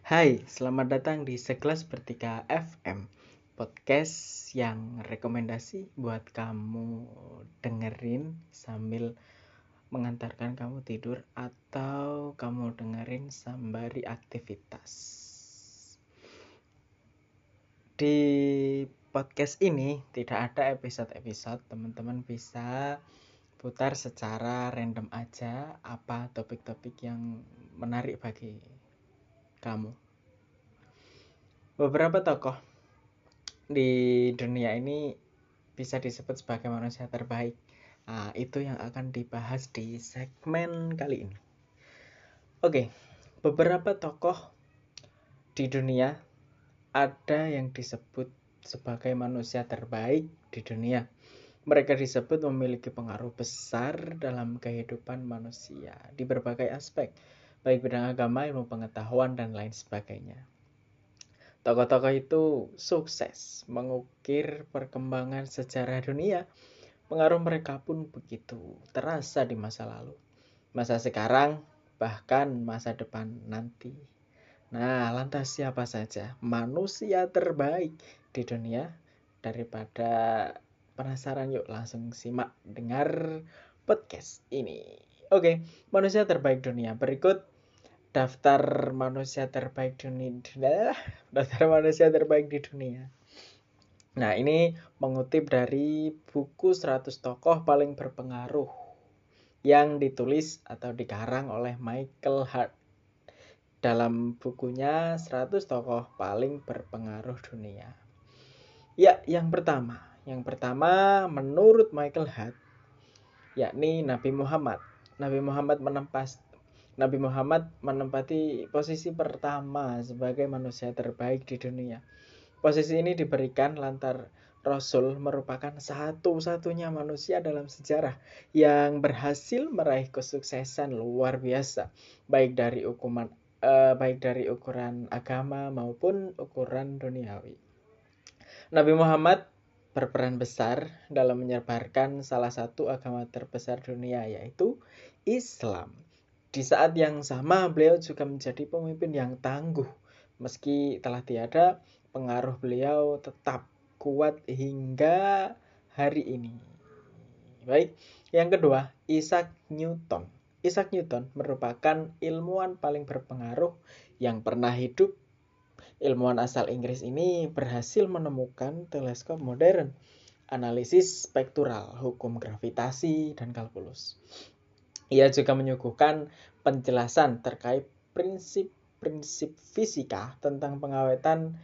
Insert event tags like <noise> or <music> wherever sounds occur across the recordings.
Hai, selamat datang di Sekelas Bertiga FM Podcast yang rekomendasi buat kamu dengerin sambil mengantarkan kamu tidur Atau kamu dengerin sembari aktivitas. Di podcast ini tidak ada episode-episode Teman-teman bisa putar secara random aja apa topik-topik yang menarik bagi kamu. Beberapa tokoh di dunia ini bisa disebut sebagai manusia terbaik. Nah, itu yang akan dibahas di segmen kali ini. Oke, beberapa tokoh di dunia ada yang disebut sebagai manusia terbaik di dunia mereka disebut memiliki pengaruh besar dalam kehidupan manusia di berbagai aspek, baik bidang agama, ilmu pengetahuan, dan lain sebagainya. Tokoh-tokoh itu sukses mengukir perkembangan sejarah dunia. Pengaruh mereka pun begitu terasa di masa lalu, masa sekarang, bahkan masa depan nanti. Nah, lantas siapa saja manusia terbaik di dunia daripada Penasaran yuk langsung simak dengar podcast ini. Oke, manusia terbaik dunia. Berikut daftar manusia terbaik dunia. <laughs> Daftar manusia terbaik di dunia. Nah, ini mengutip dari buku 100 tokoh paling berpengaruh yang ditulis atau dikarang oleh Michael Hart. Dalam bukunya 100 tokoh paling berpengaruh dunia. Ya, yang pertama, yang pertama, menurut Michael Hart, yakni Nabi Muhammad. Nabi Muhammad menempas Nabi Muhammad menempati posisi pertama sebagai manusia terbaik di dunia. Posisi ini diberikan lantar Rasul merupakan satu-satunya manusia dalam sejarah yang berhasil meraih kesuksesan luar biasa, baik dari ukuran eh, baik dari ukuran agama maupun ukuran duniawi. Nabi Muhammad berperan besar dalam menyebarkan salah satu agama terbesar dunia yaitu Islam. Di saat yang sama beliau juga menjadi pemimpin yang tangguh meski telah tiada pengaruh beliau tetap kuat hingga hari ini. Baik, yang kedua, Isaac Newton. Isaac Newton merupakan ilmuwan paling berpengaruh yang pernah hidup Ilmuwan asal Inggris ini berhasil menemukan teleskop modern, analisis spektural, hukum gravitasi, dan kalkulus. Ia juga menyuguhkan penjelasan terkait prinsip-prinsip fisika tentang pengawetan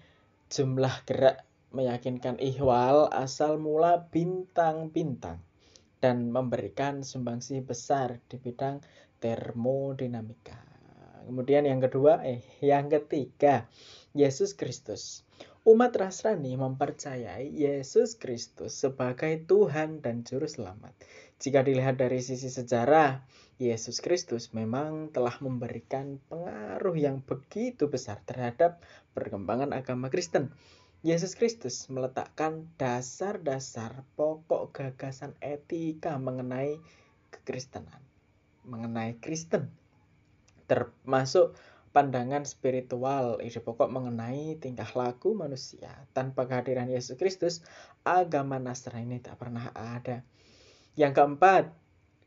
jumlah gerak meyakinkan ihwal asal mula bintang-bintang dan memberikan sumbangsi besar di bidang termodinamika. Kemudian yang kedua, eh yang ketiga, Yesus Kristus. Umat Nasrani mempercayai Yesus Kristus sebagai Tuhan dan Juru Selamat. Jika dilihat dari sisi sejarah, Yesus Kristus memang telah memberikan pengaruh yang begitu besar terhadap perkembangan agama Kristen. Yesus Kristus meletakkan dasar-dasar pokok gagasan etika mengenai kekristenan, mengenai Kristen, termasuk pandangan spiritual, ide pokok mengenai tingkah laku manusia. Tanpa kehadiran Yesus Kristus, agama Nasrani tak pernah ada. Yang keempat,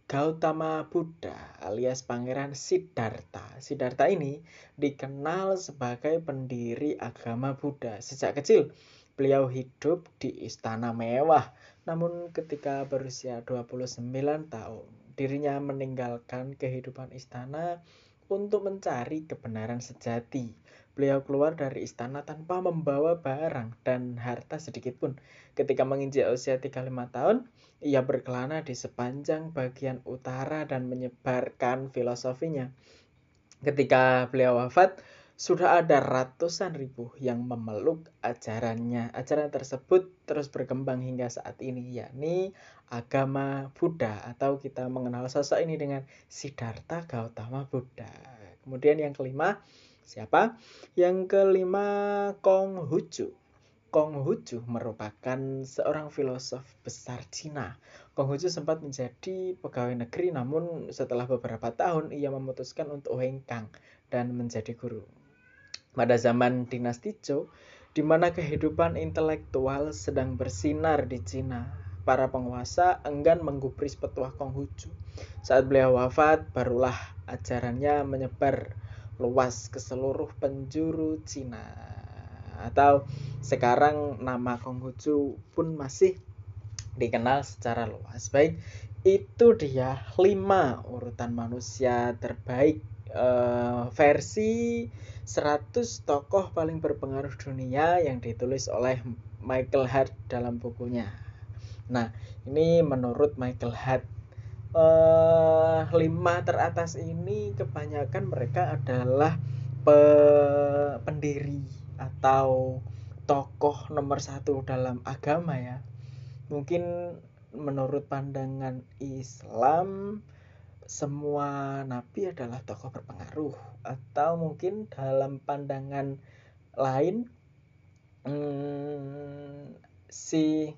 Gautama Buddha alias Pangeran Siddhartha. Siddhartha ini dikenal sebagai pendiri agama Buddha. Sejak kecil, beliau hidup di istana mewah. Namun ketika berusia 29 tahun, dirinya meninggalkan kehidupan istana untuk mencari kebenaran sejati. Beliau keluar dari istana tanpa membawa barang dan harta sedikit pun. Ketika menginjak usia 35 tahun, ia berkelana di sepanjang bagian utara dan menyebarkan filosofinya. Ketika beliau wafat, sudah ada ratusan ribu yang memeluk ajarannya. Ajaran tersebut terus berkembang hingga saat ini, yakni agama Buddha atau kita mengenal sosok ini dengan Siddhartha Gautama Buddha. Kemudian yang kelima, siapa? Yang kelima Konghucu. Konghucu merupakan seorang filosof besar Cina. Konghucu sempat menjadi pegawai negeri namun setelah beberapa tahun ia memutuskan untuk hengkang dan menjadi guru. pada zaman dinasti Zhou, di mana kehidupan intelektual sedang bersinar di Cina. Para penguasa enggan menggubris petuah Konghucu. Saat beliau wafat, barulah ajarannya menyebar luas ke seluruh penjuru Cina. Atau sekarang nama Konghucu pun masih dikenal secara luas. Baik, itu dia 5 urutan manusia terbaik uh, versi 100 tokoh paling berpengaruh dunia yang ditulis oleh Michael Hart dalam bukunya. Nah, ini menurut Michael Hart uh, lima teratas ini kebanyakan mereka adalah pe pendiri atau tokoh nomor satu dalam agama ya. Mungkin menurut pandangan Islam semua nabi adalah tokoh berpengaruh atau mungkin dalam pandangan lain hmm, si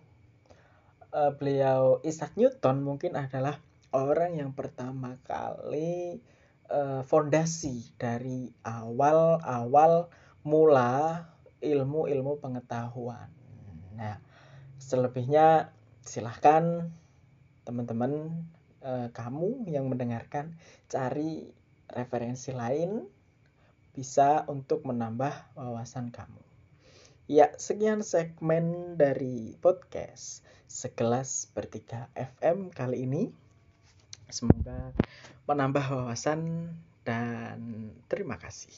uh, beliau Isaac Newton mungkin adalah orang yang pertama kali uh, fondasi dari awal-awal mula ilmu-ilmu pengetahuan. Nah, selebihnya silahkan teman-teman eh, kamu yang mendengarkan cari referensi lain bisa untuk menambah wawasan kamu. Ya, sekian segmen dari podcast Sekelas Bertiga FM kali ini. Semoga menambah wawasan dan terima kasih.